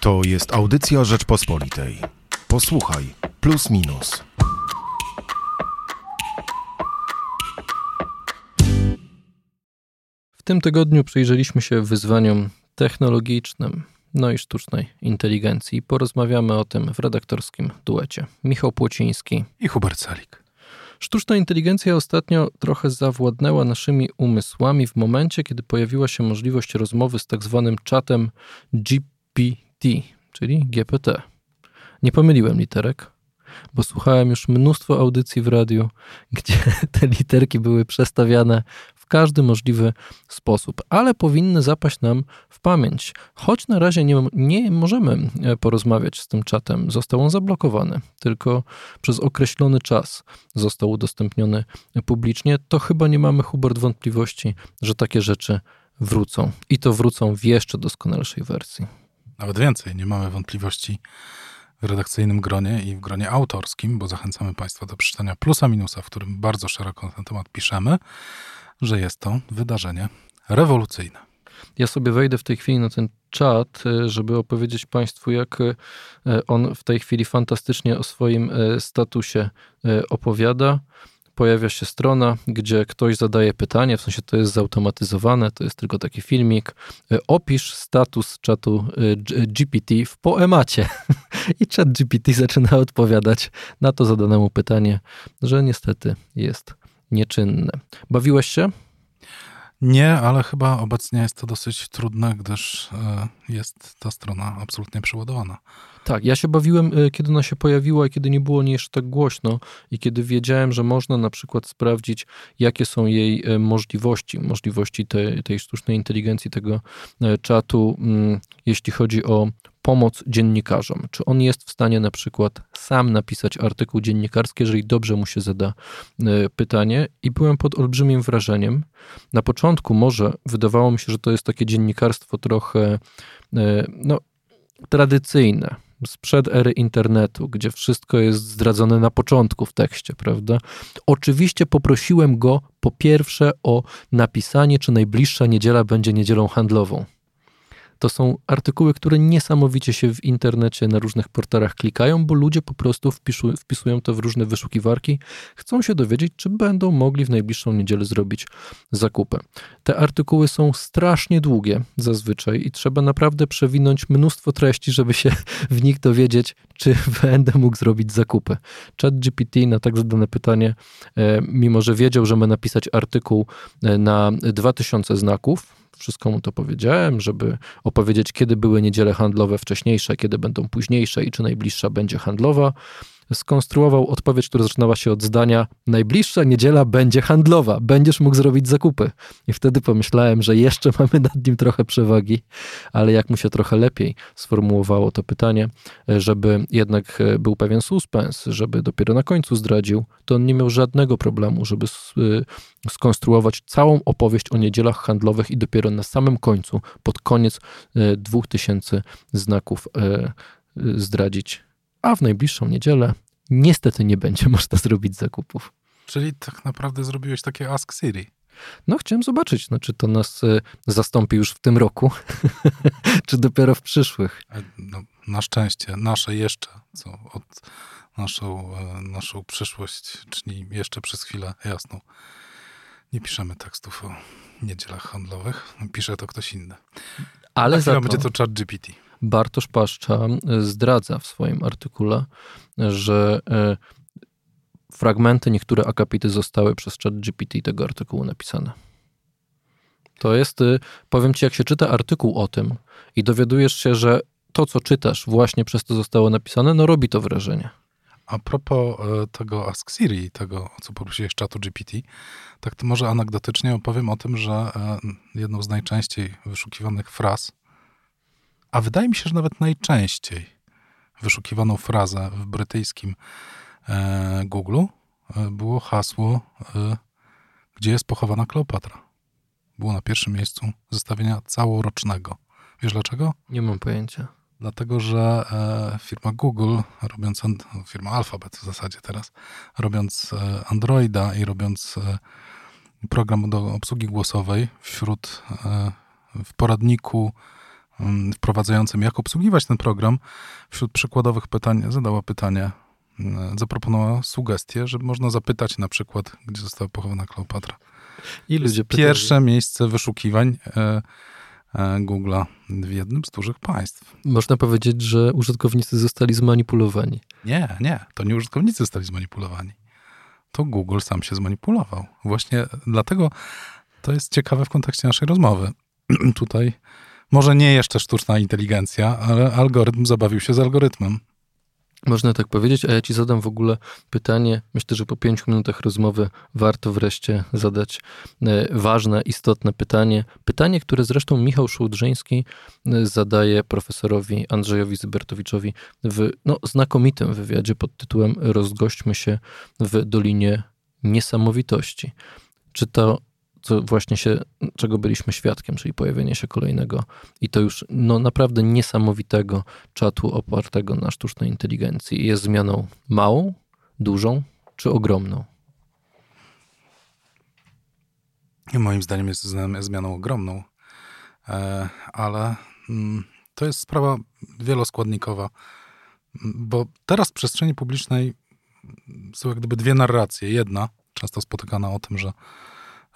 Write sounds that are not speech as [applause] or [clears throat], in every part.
To jest audycja Rzeczpospolitej. Posłuchaj, plus minus. W tym tygodniu przyjrzeliśmy się wyzwaniom technologicznym, no i sztucznej inteligencji. Porozmawiamy o tym w redaktorskim duecie. Michał Płociński i Hubert Salik. Sztuczna inteligencja ostatnio trochę zawładnęła naszymi umysłami w momencie, kiedy pojawiła się możliwość rozmowy z tak zwanym czatem GPT, czyli GPT. Nie pomyliłem literek, bo słuchałem już mnóstwo audycji w radiu, [laughs] gdzie te literki były przestawiane każdy możliwy sposób, ale powinny zapaść nam w pamięć. Choć na razie nie, nie możemy e, porozmawiać z tym czatem, został on zablokowany, tylko przez określony czas został udostępniony publicznie, to chyba nie mamy, Hubert, wątpliwości, że takie rzeczy wrócą. I to wrócą w jeszcze doskonalszej wersji. Nawet więcej, nie mamy wątpliwości w redakcyjnym gronie i w gronie autorskim, bo zachęcamy Państwa do przeczytania plusa minusa, w którym bardzo szeroko na ten temat piszemy że jest to wydarzenie rewolucyjne. Ja sobie wejdę w tej chwili na ten czat, e, żeby opowiedzieć Państwu, jak e, on w tej chwili fantastycznie o swoim e, statusie opowiada. Pojawia się strona, gdzie ktoś zadaje pytanie, w sensie to jest zautomatyzowane, to jest tylko taki filmik. Opisz status czatu GPT w poemacie. [laughs] I czat GPT zaczyna odpowiadać na to zadanemu pytanie, że niestety jest nieczynne. Bawiłeś się? Nie, ale chyba obecnie jest to dosyć trudne, gdyż e, jest ta strona absolutnie przeładowana. Tak, ja się bawiłem, e, kiedy ona się pojawiła i kiedy nie było niej jeszcze tak głośno i kiedy wiedziałem, że można na przykład sprawdzić, jakie są jej e, możliwości, możliwości tej, tej sztucznej inteligencji, tego czatu, mm, jeśli chodzi o pomoc dziennikarzom. Czy on jest w stanie na przykład sam napisać artykuł dziennikarski, jeżeli dobrze mu się zada e, pytanie? I byłem pod olbrzymim wrażeniem. Na początku może wydawało mi się, że to jest takie dziennikarstwo trochę e, no, tradycyjne, sprzed ery internetu, gdzie wszystko jest zdradzone na początku w tekście, prawda? Oczywiście poprosiłem go po pierwsze o napisanie, czy najbliższa niedziela będzie niedzielą handlową. To są artykuły, które niesamowicie się w internecie na różnych portalach klikają, bo ludzie po prostu wpisu, wpisują to w różne wyszukiwarki, chcą się dowiedzieć, czy będą mogli w najbliższą niedzielę zrobić zakupy. Te artykuły są strasznie długie zazwyczaj i trzeba naprawdę przewinąć mnóstwo treści, żeby się [laughs] w nich dowiedzieć, czy [laughs] będę mógł zrobić zakupy. Chat GPT na tak zadane pytanie, e, mimo że wiedział, że ma napisać artykuł e, na 2000 znaków, wszystko mu to powiedziałem, żeby opowiedzieć, kiedy były niedziele handlowe wcześniejsze, kiedy będą późniejsze i czy najbliższa będzie handlowa skonstruował odpowiedź, która zaczynała się od zdania: Najbliższa niedziela będzie handlowa, będziesz mógł zrobić zakupy. I wtedy pomyślałem, że jeszcze [laughs] mamy nad nim trochę przewagi, ale jak mu się trochę lepiej sformułowało to pytanie, żeby jednak był pewien suspens, żeby dopiero na końcu zdradził, to on nie miał żadnego problemu, żeby skonstruować całą opowieść o niedzielach handlowych i dopiero na samym końcu, pod koniec e, dwóch tysięcy znaków e, zdradzić a w najbliższą niedzielę niestety nie będzie [laughs] można zrobić zakupów. Czyli tak naprawdę zrobiłeś takie Ask Siri. No, chciałem zobaczyć, no, czy to nas e, zastąpi już w tym roku, [laughs] czy dopiero w przyszłych. E, no, na szczęście, nasze jeszcze, co od naszą, e, naszą przyszłość, czyli jeszcze przez chwilę jasną. Nie piszemy tekstów o niedzielach handlowych, pisze to ktoś inny. Ale za to... będzie to chat GPT. Bartosz Paszcza e, zdradza w swoim artykule, że e, fragmenty, niektóre akapity zostały przez chat GPT tego artykułu napisane. To jest, e, powiem ci, jak się czyta artykuł o tym i dowiadujesz się, że to, co czytasz, właśnie przez to zostało napisane, no robi to wrażenie. A propos tego Ask Siri, tego, o co poprosiłeś czatu GPT, tak to może anegdotycznie opowiem o tym, że jedną z najczęściej wyszukiwanych fraz a wydaje mi się, że nawet najczęściej wyszukiwaną frazę w brytyjskim e, Google e, było hasło, e, gdzie jest pochowana Kleopatra. Było na pierwszym miejscu zestawienia całorocznego. Wiesz dlaczego? Nie mam pojęcia. Dlatego, że e, firma Google, robiąc, firma Alphabet w zasadzie teraz, robiąc e, Androida i robiąc e, program do obsługi głosowej wśród w poradniku wprowadzającym, jak obsługiwać ten program, wśród przykładowych pytań zadała pytanie, mm, zaproponowała sugestię, że można zapytać na przykład, gdzie została pochowana Kleopatra. I ludzie pytali. Pierwsze miejsce wyszukiwań e, e, Google'a w jednym z dużych państw. Można powiedzieć, że użytkownicy zostali zmanipulowani. Nie, nie, to nie użytkownicy zostali zmanipulowani. To Google sam się zmanipulował. Właśnie dlatego to jest ciekawe w kontekście naszej rozmowy. [clears throat] Tutaj może nie jeszcze sztuczna inteligencja, ale algorytm zabawił się z algorytmem. Można tak powiedzieć, a ja ci zadam w ogóle pytanie. Myślę, że po pięciu minutach rozmowy warto wreszcie zadać e, ważne, istotne pytanie. Pytanie, które zresztą Michał Szułdrzyński e, zadaje profesorowi Andrzejowi Zybertowiczowi w no, znakomitym wywiadzie pod tytułem Rozgośćmy się w Dolinie Niesamowitości. Czy to co właśnie się, czego byliśmy świadkiem, czyli pojawienie się kolejnego i to już no, naprawdę niesamowitego czatu opartego na sztucznej inteligencji. Jest zmianą małą, dużą czy ogromną? Moim zdaniem jest zmianą ogromną, e, ale mm, to jest sprawa wieloskładnikowa, bo teraz w przestrzeni publicznej są jak gdyby dwie narracje. Jedna, często spotykana o tym, że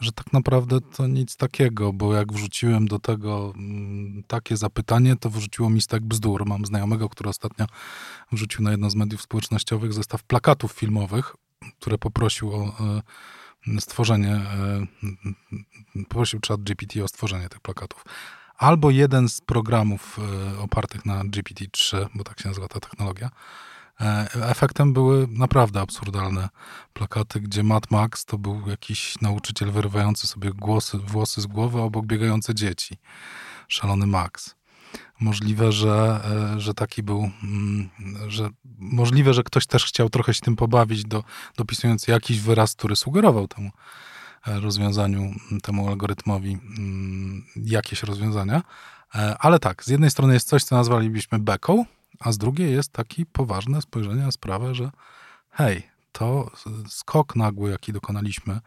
że tak naprawdę to nic takiego, bo jak wrzuciłem do tego mm, takie zapytanie, to wrzuciło mi stek bzdur. Mam znajomego, który ostatnio wrzucił na jedno z mediów społecznościowych zestaw plakatów filmowych, które poprosił o e, stworzenie, e, poprosił chat GPT o stworzenie tych plakatów. Albo jeden z programów e, opartych na GPT-3, bo tak się nazywa ta technologia, efektem były naprawdę absurdalne plakaty, gdzie Mad Max to był jakiś nauczyciel wyrywający sobie głosy, włosy z głowy, obok biegające dzieci. Szalony Max. Możliwe, że, e, że taki był, mm, że możliwe, że ktoś też chciał trochę się tym pobawić, do, dopisując jakiś wyraz, który sugerował temu e, rozwiązaniu, temu algorytmowi mm, jakieś rozwiązania. Ale tak, z jednej strony jest coś, co nazwalibyśmy beką, a z drugiej jest takie poważne spojrzenie na sprawę, że hej, to skok nagły, jaki dokonaliśmy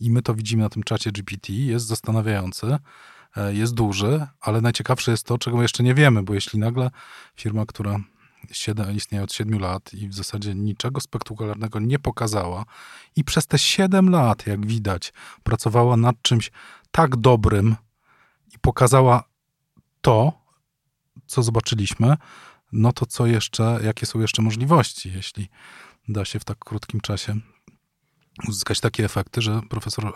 i my to widzimy na tym czacie GPT, jest zastanawiający, e, jest duży, ale najciekawsze jest to, czego jeszcze nie wiemy, bo jeśli nagle firma, która istnieje od 7 lat i w zasadzie niczego spektakularnego nie pokazała i przez te 7 lat, jak widać, pracowała nad czymś tak dobrym i pokazała to, co zobaczyliśmy, no to co jeszcze, jakie są jeszcze możliwości, jeśli da się w tak krótkim czasie uzyskać takie efekty, że profesor e,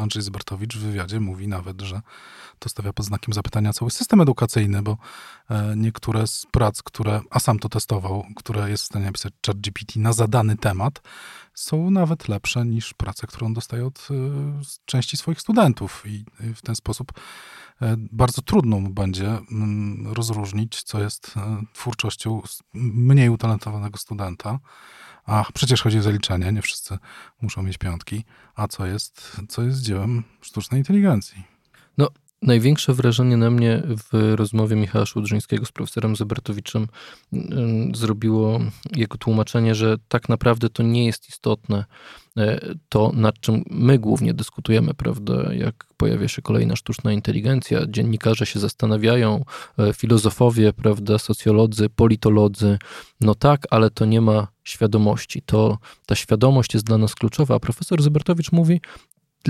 Andrzej Zbartowicz w wywiadzie mówi nawet, że to stawia pod znakiem zapytania cały system edukacyjny, bo e, niektóre z prac, które, a sam to testował, które jest w stanie napisać chat GPT na zadany temat, są nawet lepsze niż prace, którą dostaje od e, części swoich studentów i w ten sposób bardzo trudno mu będzie mm, rozróżnić, co jest twórczością mniej utalentowanego studenta. A przecież chodzi o zaliczenie, nie wszyscy muszą mieć piątki, a co jest, co jest dziełem sztucznej inteligencji. No, Największe wrażenie na mnie w rozmowie Michała Szudrzyńskiego z profesorem Zebertowiczem mm, zrobiło jego tłumaczenie, że tak naprawdę to nie jest istotne e, to, nad czym my głównie dyskutujemy, prawda, jak pojawia się kolejna sztuczna inteligencja, dziennikarze się zastanawiają, e, filozofowie, prawda, socjolodzy, politolodzy, no tak, ale to nie ma świadomości. To, ta świadomość jest dla nas kluczowa. A profesor Zybertowicz mówi,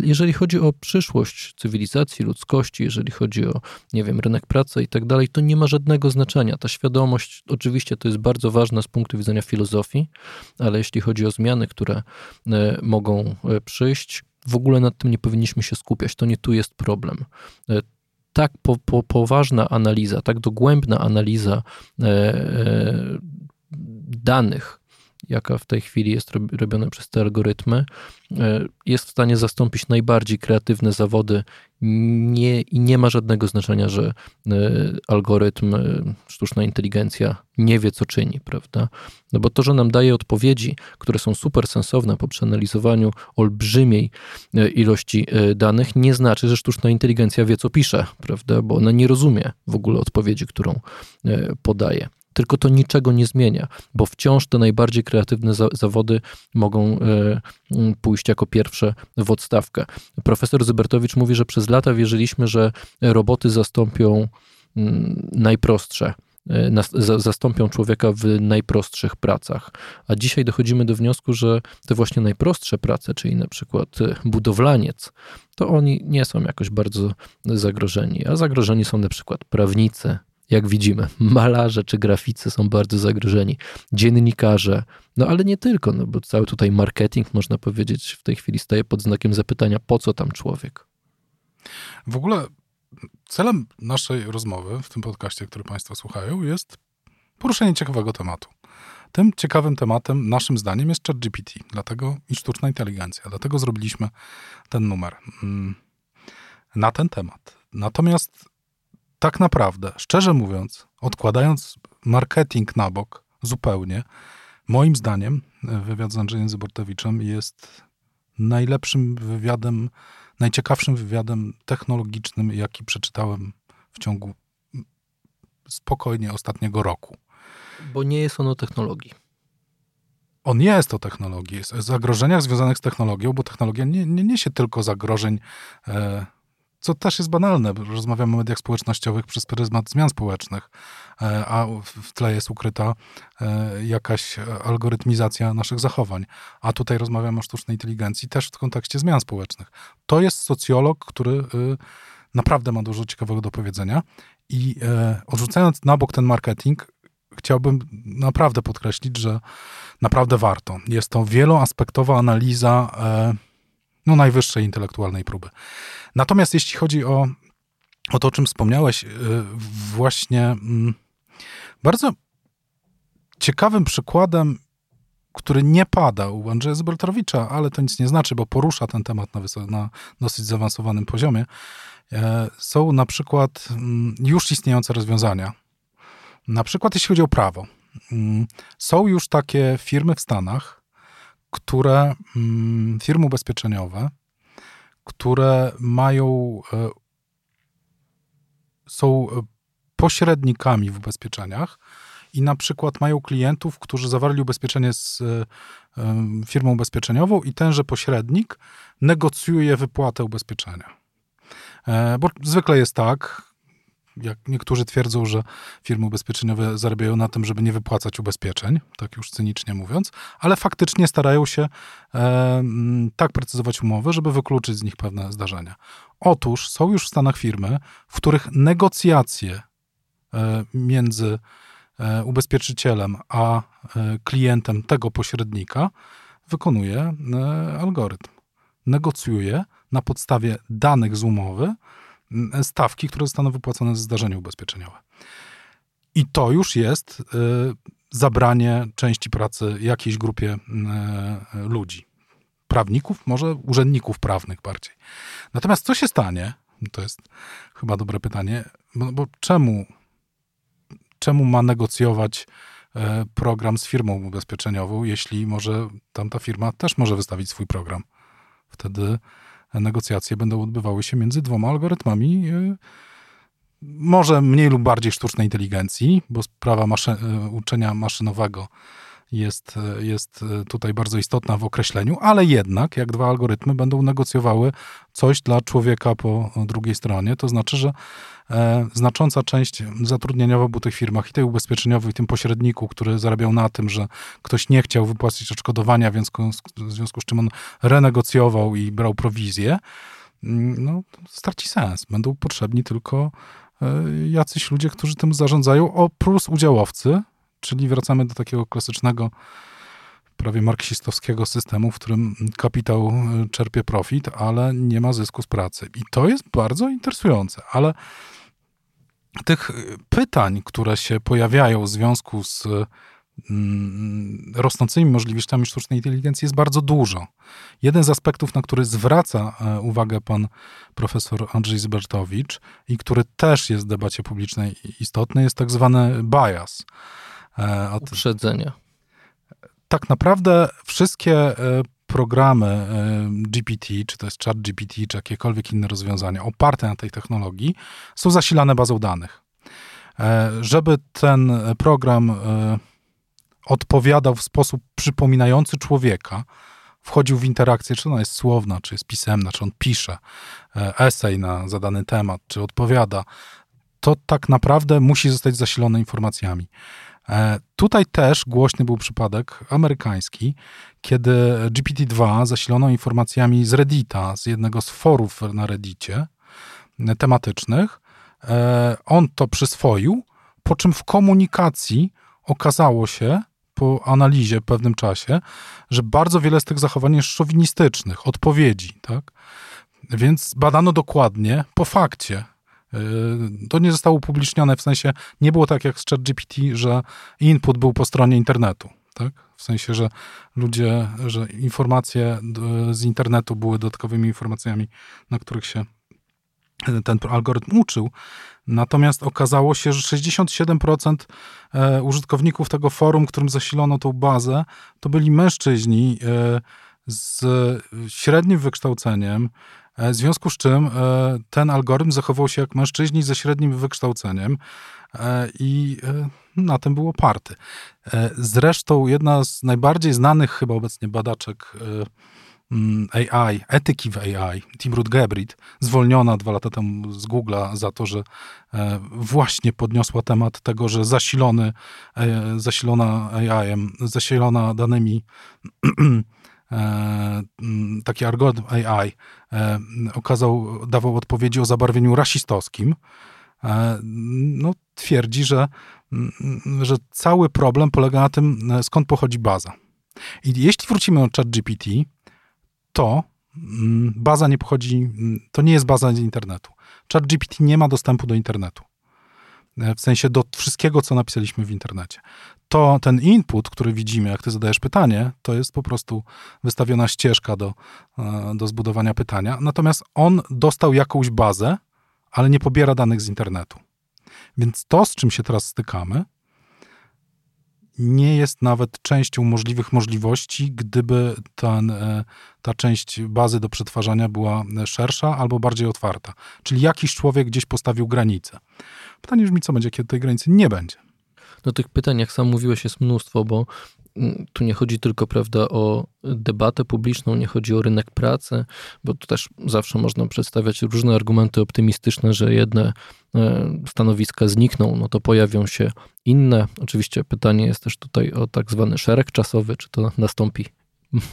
jeżeli chodzi o przyszłość cywilizacji, ludzkości, jeżeli chodzi o, nie wiem, rynek pracy i tak dalej, to nie ma żadnego znaczenia. Ta świadomość oczywiście to jest bardzo ważna z punktu widzenia filozofii, ale jeśli chodzi o zmiany, które e, mogą e, przyjść, w ogóle nad tym nie powinniśmy się skupiać. To nie tu jest problem e, tak po, po, poważna analiza, tak dogłębna analiza e, e, danych jaka w tej chwili jest robiona przez te algorytmy, e, jest w stanie zastąpić najbardziej kreatywne zawody nie, i nie ma żadnego znaczenia, że e, algorytm, e, sztuczna inteligencja nie wie, co czyni, prawda? No bo to, że nam daje odpowiedzi, które są super sensowne po przeanalizowaniu olbrzymiej ilości danych, nie znaczy, że sztuczna inteligencja wie, co pisze, prawda? Bo ona nie rozumie w ogóle odpowiedzi, którą podaje tylko to niczego nie zmienia, bo wciąż te najbardziej kreatywne za zawody mogą e, pójść jako pierwsze w odstawkę. Profesor Zybertowicz mówi, że przez lata wierzyliśmy, że roboty zastąpią mm, najprostsze e, zastąpią człowieka w najprostszych pracach. A dzisiaj dochodzimy do wniosku, że te właśnie najprostsze prace, czyli na przykład e, budowlaniec, to oni nie są jakoś bardzo zagrożeni, a zagrożeni są na przykład prawnicy, jak widzimy, malarze czy graficy są bardzo zagrożeni, dziennikarze, no ale nie tylko, no bo cały tutaj marketing, można powiedzieć, w tej chwili staje pod znakiem zapytania, po co tam człowiek. W ogóle celem naszej rozmowy w tym podcaście, który Państwo słuchają, jest poruszenie ciekawego tematu. Tym ciekawym tematem, naszym zdaniem, jest ChatGPT, dlatego i sztuczna inteligencja. Dlatego zrobiliśmy ten numer mm, na ten temat. Natomiast tak naprawdę, szczerze mówiąc, odkładając marketing na bok zupełnie, moim zdaniem wywiad z Andrzejem Zybortowiczem jest najlepszym wywiadem, najciekawszym wywiadem technologicznym, jaki przeczytałem w ciągu spokojnie ostatniego roku. Bo nie jest on o technologii. On jest o technologii, jest o zagrożeniach związanych z technologią, bo technologia nie, nie niesie tylko zagrożeń e, co też jest banalne. Rozmawiamy o mediach społecznościowych przez pryzmat zmian społecznych, e, a w tle jest ukryta e, jakaś algorytmizacja naszych zachowań. A tutaj rozmawiamy o sztucznej inteligencji też w kontekście zmian społecznych. To jest socjolog, który y, naprawdę ma dużo ciekawego do powiedzenia i e, odrzucając na bok ten marketing, chciałbym naprawdę podkreślić, że naprawdę warto. Jest to wieloaspektowa analiza no, najwyższej intelektualnej próby. Natomiast jeśli chodzi o, o to, o czym wspomniałeś, y, właśnie mm, bardzo ciekawym przykładem, który nie pada u Andrzeja Zbertrowicza, ale to nic nie znaczy, bo porusza ten temat na, na dosyć zaawansowanym poziomie, e, są na przykład mm, już istniejące rozwiązania. Na przykład jeśli chodzi o prawo. Mm, są już takie firmy w Stanach, które, firmy ubezpieczeniowe, które mają, e, są e, pośrednikami w ubezpieczeniach i na przykład mają klientów, którzy zawarli ubezpieczenie z e, firmą ubezpieczeniową i tenże pośrednik negocjuje wypłatę ubezpieczenia. Bo zwykle jest tak, jak niektórzy twierdzą, że firmy ubezpieczeniowe zarabiają na tym, żeby nie wypłacać ubezpieczeń, tak już cynicznie mówiąc, ale faktycznie starają się e, tak precyzować umowy, żeby wykluczyć z nich pewne zdarzenia. Otóż są już w Stanach firmy, w których negocjacje e, między e, ubezpieczycielem a e, klientem tego pośrednika wykonuje e, algorytm. Negocjuje na podstawie danych z umowy, stawki, które zostaną wypłacone za zdarzenie ubezpieczeniowe. I to już jest y, zabranie części pracy jakiejś grupie y, ludzi. Prawników, może urzędników prawnych bardziej. Natomiast co się stanie? To jest chyba dobre pytanie, bo, bo czemu, czemu ma negocjować y, program z firmą ubezpieczeniową, jeśli może tamta firma też może wystawić swój program? Wtedy negocjacje będą odbywały się między dwoma algorytmami, e, może mniej lub bardziej sztucznej inteligencji, bo sprawa maszy e, uczenia maszynowego jest, e, jest tutaj bardzo istotna w określeniu, ale jednak jak dwa algorytmy będą negocjowały coś dla człowieka po drugiej stronie, to znaczy, że e, znacząca część zatrudnieniowa w tych firmach i tej ubezpieczeniowej, i tym pośredniku, który zarabiał na tym, że ktoś nie chciał wypłacić odszkodowania, więc w związku z czym on renegocjował i brał prowizję, mm, no, straci sens. Będą potrzebni tylko e, jacyś ludzie, którzy tym zarządzają, o plus udziałowcy, czyli wracamy do takiego klasycznego prawie marksistowskiego systemu, w którym kapitał e, czerpie profit, ale nie ma zysku z pracy. I to jest bardzo interesujące, ale tych e, pytań, które się pojawiają w związku z mm, rosnącymi możliwościami sztucznej inteligencji jest bardzo dużo. Jeden z aspektów, na który zwraca e, uwagę pan profesor Andrzej Zybertowicz i który też jest w debacie publicznej istotny, jest tak zwany bias. Uprzedzenia tak naprawdę wszystkie e, programy e, GPT, czy to jest chat GPT, czy jakiekolwiek inne rozwiązania oparte na tej technologii, są zasilane bazą danych. E, żeby ten program odpowiadał w sposób przypominający człowieka, wchodził w interakcję, czy ona jest słowna, czy jest pisemna, czy on pisze esej na zadany temat, czy odpowiada, to tak naprawdę musi zostać zasilone informacjami. E, tutaj też głośny był przypadek amerykański, kiedy GPT-2 zasilono informacjami z Reddita, z jednego z forów na Reddicie e, tematycznych. E, on to przyswoił, po czym w komunikacji okazało się, po analizie w pewnym czasie, że bardzo wiele z tych zachowań jest szowinistycznych, odpowiedzi, tak? Więc badano dokładnie po fakcie, to nie zostało upublicznione, w sensie nie było tak jak z ChatGPT, że input był po stronie internetu. Tak? W sensie, że ludzie, że informacje z internetu były dodatkowymi informacjami, na których się ten algorytm uczył. Natomiast okazało się, że 67% e, użytkowników tego forum, którym zasilono tą bazę, to byli mężczyźni e, z średnim wykształceniem, E, w związku z czym e, ten algorytm zachował się jak mężczyźni ze średnim wykształceniem e, i na tym był oparty. Zresztą jedna z najbardziej znanych chyba obecnie badaczek mm, AI, etyki w AI, Timrud Gebrit, zwolniona dwa lata temu z Google'a za to, że właśnie podniosła temat tego, że zasilony, zasilona AI-em, zasilona danymi E, [clears throat] taki algorytm AI e, okazał, dawał odpowiedzi o zabarwieniu rasistowskim, e, no, twierdzi, że, że cały problem polega na tym, skąd pochodzi baza. I jeśli wrócimy do ChatGPT, to baza nie pochodzi, to nie jest baza z internetu. ChatGPT nie ma dostępu do internetu. W sensie do wszystkiego, co napisaliśmy w internecie to ten input, który widzimy, jak ty zadajesz pytanie, to jest po prostu wystawiona ścieżka do, e, do zbudowania pytania. Natomiast on dostał jakąś bazę, ale nie pobiera danych z internetu. Więc to, z czym się teraz stykamy, nie jest nawet częścią możliwych możliwości, gdyby ten, e, ta część bazy do przetwarzania była szersza albo bardziej otwarta. Czyli jakiś człowiek gdzieś postawił granicę. Pytanie brzmi, co będzie, kiedy tej granicy nie będzie. No tych pytań, jak sam mówiłeś, jest mnóstwo, bo mm, tu nie chodzi tylko, prawda, o debatę publiczną, nie chodzi o rynek pracy, bo tu też zawsze można przedstawiać różne argumenty optymistyczne, że jedne e, stanowiska znikną, no to pojawią się inne. Oczywiście pytanie jest też tutaj o tak zwany szereg czasowy, czy to nastąpi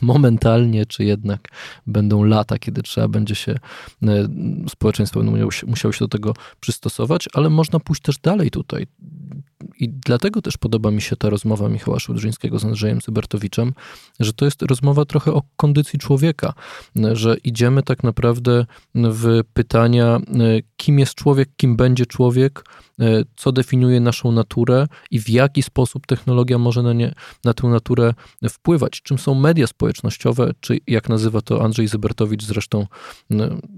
momentalnie, czy jednak będą lata, kiedy trzeba będzie się, e, społeczeństwo będą musiało się do tego przystosować, ale można pójść też dalej tutaj. I dlatego też podoba mi się ta rozmowa Michała Szudrzyńskiego z Andrzejem Cybertowiczem, że to jest rozmowa trochę o kondycji człowieka, że idziemy tak naprawdę w pytania, e, kim jest człowiek, kim będzie człowiek, e, co definiuje naszą naturę i w jaki sposób technologia może na, nie, na tę naturę wpływać. Czym są media społecznościowe, czy jak nazywa to Andrzej Zybertowicz zresztą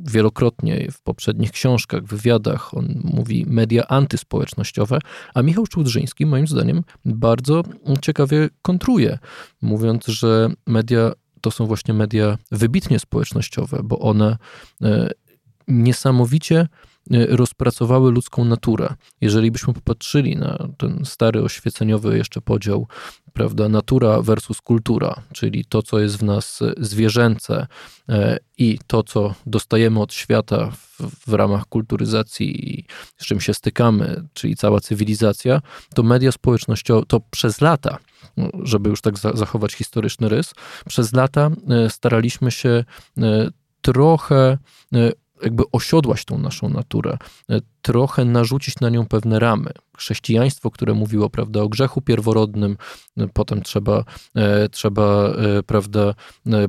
wielokrotnie w poprzednich książkach, wywiadach, on mówi media antyspołecznościowe, a Michał Szczudrzyński moim zdaniem bardzo ciekawie kontruje, mówiąc, że media to są właśnie media wybitnie społecznościowe, bo one e, niesamowicie rozpracowały ludzką naturę. Jeżeli byśmy popatrzyli na ten stary oświeceniowy jeszcze podział, prawda, natura versus kultura, czyli to, co jest w nas zwierzęce e, i to, co dostajemy od świata w, w ramach kulturyzacji i z czym się stykamy, czyli cała cywilizacja, to media społecznościowe, to przez lata, no, żeby już tak zachować historyczny rys, przez lata e, staraliśmy się trochę jakby osiodłać tą naszą naturę, e, trochę narzucić na nią pewne ramy. Chrześcijaństwo, które mówiło prawda, o grzechu pierworodnym, e, potem trzeba, e, trzeba prawda,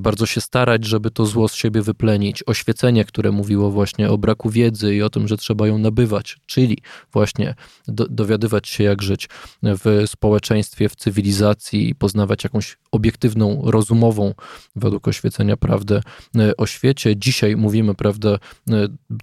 bardzo się starać, żeby to zło z siebie wyplenić. Oświecenie, które mówiło właśnie o braku wiedzy i o tym, że trzeba ją nabywać, czyli właśnie do, dowiadywać się, jak żyć w społeczeństwie, w cywilizacji i poznawać jakąś obiektywną, rozumową, według oświecenia, prawdę o świecie. Dzisiaj mówimy, prawda,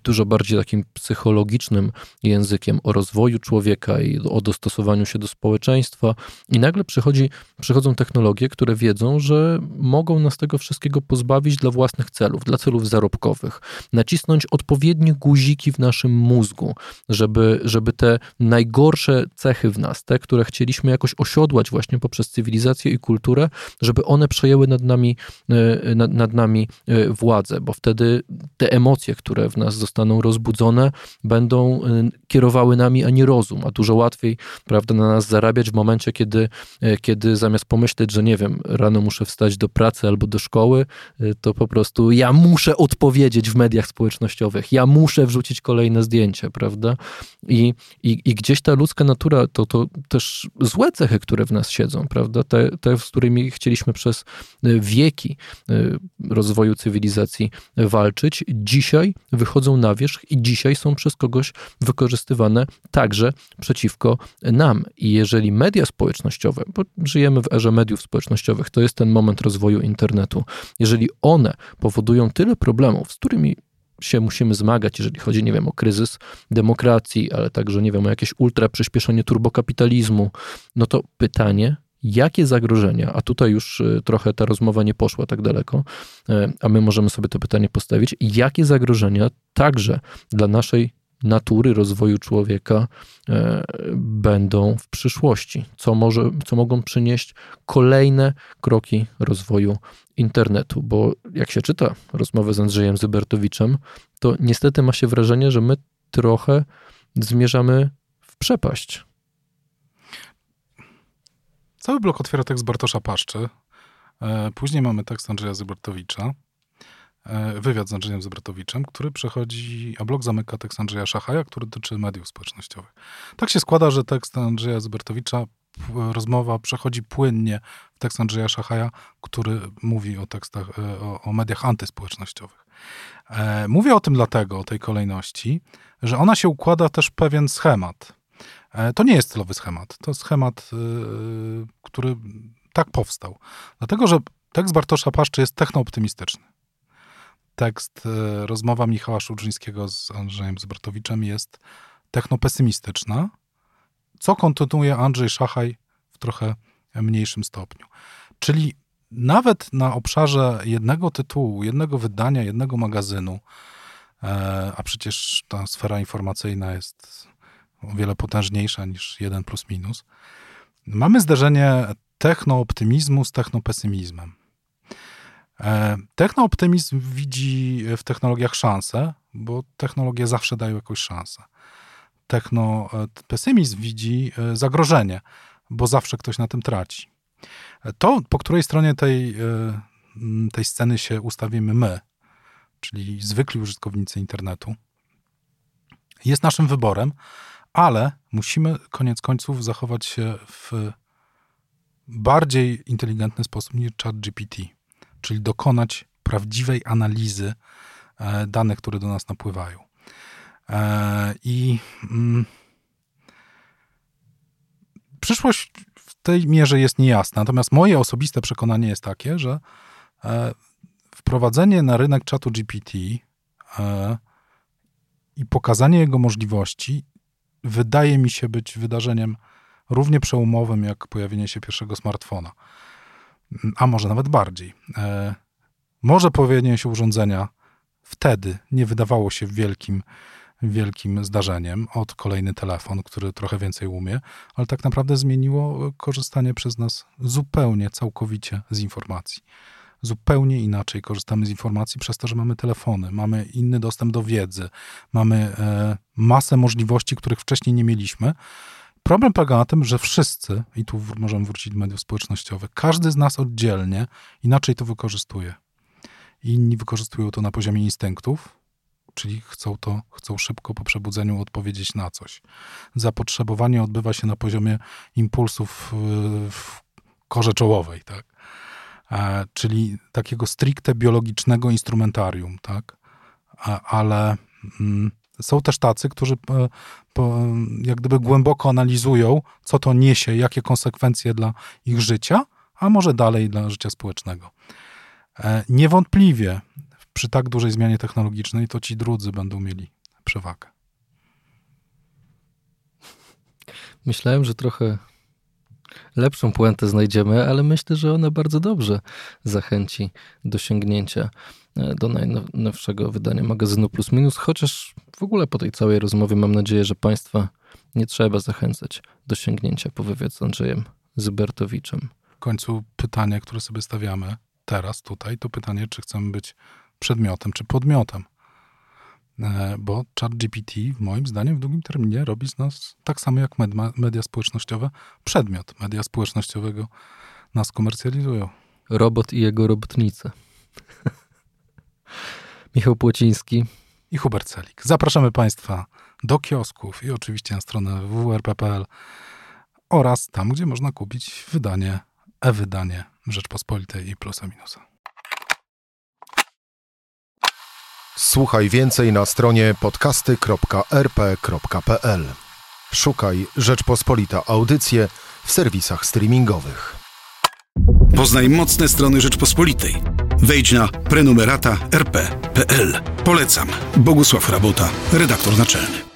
dużo bardziej takim psychologicznym językiem o rozwoju człowieka i o dostosowaniu się do społeczeństwa. I nagle przychodzi, przychodzą technologie, które wiedzą, że mogą nas tego wszystkiego pozbawić dla własnych celów, dla celów zarobkowych. Nacisnąć odpowiednie guziki w naszym mózgu, żeby, żeby te najgorsze cechy w nas, te, które chcieliśmy jakoś osiodłać właśnie poprzez cywilizację i kulturę, żeby one przejęły nad nami, e, nad, nad nami e, władzę, bo wtedy te emocje, które w nas zostaną rozbudzone, będą e, kierowały nami, a nie rozum, a dużo łatwiej, prawda, na nas zarabiać w momencie, kiedy, kiedy zamiast pomyśleć, że nie wiem, rano muszę wstać do pracy albo do szkoły, to po prostu ja muszę odpowiedzieć w mediach społecznościowych, ja muszę wrzucić kolejne zdjęcie, prawda? I, i, i gdzieś ta ludzka natura, to, to też złe cechy, które w nas siedzą, prawda? Te, te, z którymi chcieliśmy przez wieki rozwoju cywilizacji walczyć, dzisiaj wychodzą na wierzch i dzisiaj są przez kogoś wykorzystywane także przeciwko nam. I jeżeli media społecznościowe, bo żyjemy w erze mediów społecznościowych, to jest ten moment rozwoju internetu, jeżeli one powodują tyle problemów, z którymi się musimy zmagać, jeżeli chodzi, nie wiem, o kryzys demokracji, ale także, nie wiem, o jakieś ultra przyspieszenie turbokapitalizmu, no to pytanie, jakie zagrożenia, a tutaj już y, trochę ta rozmowa nie poszła tak daleko, y, a my możemy sobie to pytanie postawić, jakie zagrożenia także dla naszej natury, rozwoju człowieka y, będą w przyszłości, co, może, co mogą przynieść kolejne kroki rozwoju internetu, bo jak się czyta rozmowę z Andrzejem Zybertowiczem, to niestety ma się wrażenie, że my trochę zmierzamy w przepaść. Cały blok otwiera tekst Bartosza Paszczy. E, później mamy tekst Andrzeja Zybertowicza, e, wywiad z Andrzejem Zybertowiczem, który przechodzi, a blok zamyka tekst Andrzeja Szachaja, który dotyczy mediów społecznościowych. Tak się składa, że tekst Andrzeja Zybertowicza, rozmowa przechodzi płynnie w tekst Andrzeja Szachaja, który mówi o tekstach, e, o, o mediach antyspołecznościowych. Mówię o tym dlatego, o tej kolejności, że ona się układa też pewien schemat. E, to nie jest celowy schemat. To schemat, który tak powstał. Dlatego, że tekst Bartosza Paszczy jest technooptymistyczny. Tekst, y, rozmowa Michała Szudrzyńskiego z Andrzejem Zbratowiczem jest technopesymistyczna, co kontynuuje Andrzej Szachaj w trochę mniejszym stopniu. Czyli nawet na obszarze jednego tytułu, jednego wydania, jednego magazynu, e, a przecież ta sfera informacyjna jest o wiele potężniejsza niż jeden plus minus, mamy zderzenie technooptymizmu z technopesymizmem. E, technooptymizm widzi w technologiach szansę, bo technologie zawsze dają jakąś szansę. Technopesymizm widzi e, zagrożenie, bo zawsze ktoś na tym traci. To, po której stronie tej, e, tej sceny się ustawimy my, czyli zwykli użytkownicy internetu, jest naszym wyborem, ale musimy koniec końców zachować się w bardziej inteligentny sposób niż ChatGPT, czyli dokonać prawdziwej analizy e, danych, które do nas napływają. E, I mm, przyszłość w tej mierze jest niejasna, natomiast moje osobiste przekonanie jest takie, że e, wprowadzenie na rynek czatu GPT i pokazanie jego możliwości wydaje mi się być wydarzeniem równie przełomowym jak pojawienie się pierwszego smartfona. A może nawet bardziej. E, może pojawienie się urządzenia wtedy nie wydawało się wielkim, wielkim zdarzeniem od kolejny telefon, który trochę więcej umie, ale tak naprawdę zmieniło korzystanie przez nas zupełnie, całkowicie z informacji zupełnie inaczej korzystamy z informacji przez to, że mamy telefony, mamy inny dostęp do wiedzy, mamy e, masę możliwości, których wcześniej nie mieliśmy. Problem polega na tym, że wszyscy, i tu możemy wrócić do mediów społecznościowych, każdy z nas oddzielnie inaczej to wykorzystuje. Inni wykorzystują to na poziomie instynktów, czyli chcą to, chcą szybko po przebudzeniu odpowiedzieć na coś. Zapotrzebowanie odbywa się na poziomie impulsów w korze czołowej, tak? E, czyli takiego stricte biologicznego instrumentarium, tak? Ale mm, są też tacy, którzy e, jak gdyby głęboko analizują, co to niesie, jakie konsekwencje dla ich życia, a może dalej dla życia społecznego. E, niewątpliwie przy tak dużej zmianie technologicznej to ci drudzy będą mieli przewagę. Myślałem, że trochę lepszą puentę znajdziemy, ale myślę, że ona bardzo dobrze zachęci do sięgnięcia e, do najnowszego wydania magazynu Plus Minus, chociaż w ogóle po tej całej rozmowie mam nadzieję, że Państwa nie trzeba zachęcać do sięgnięcia po wywiad z Andrzejem Zybertowiczem. W końcu pytanie, które sobie stawiamy teraz tutaj, to pytanie, czy chcemy być przedmiotem, czy podmiotem. E, bo ChatGPT moim zdaniem w długim terminie robi z nas tak samo jak media społecznościowe przedmiot media społecznościowego nas komercjalizują. Robot i jego robotnice. [laughs] Michał Płociński i Hubert Celik. Zapraszamy Państwa do kiosków i oczywiście na stronę www.rp.pl oraz tam, gdzie można kupić wydanie, e-wydanie Rzeczpospolitej i plusa minusa. Słuchaj więcej na stronie podcasty.rp.pl. Szukaj Rzeczpospolita Audycje w serwisach streamingowych. Poznaj mocne strony Rzeczpospolitej. Wejdź na prenumerata rp.pl. Polecam. Bogusław Rabota, redaktor naczelny.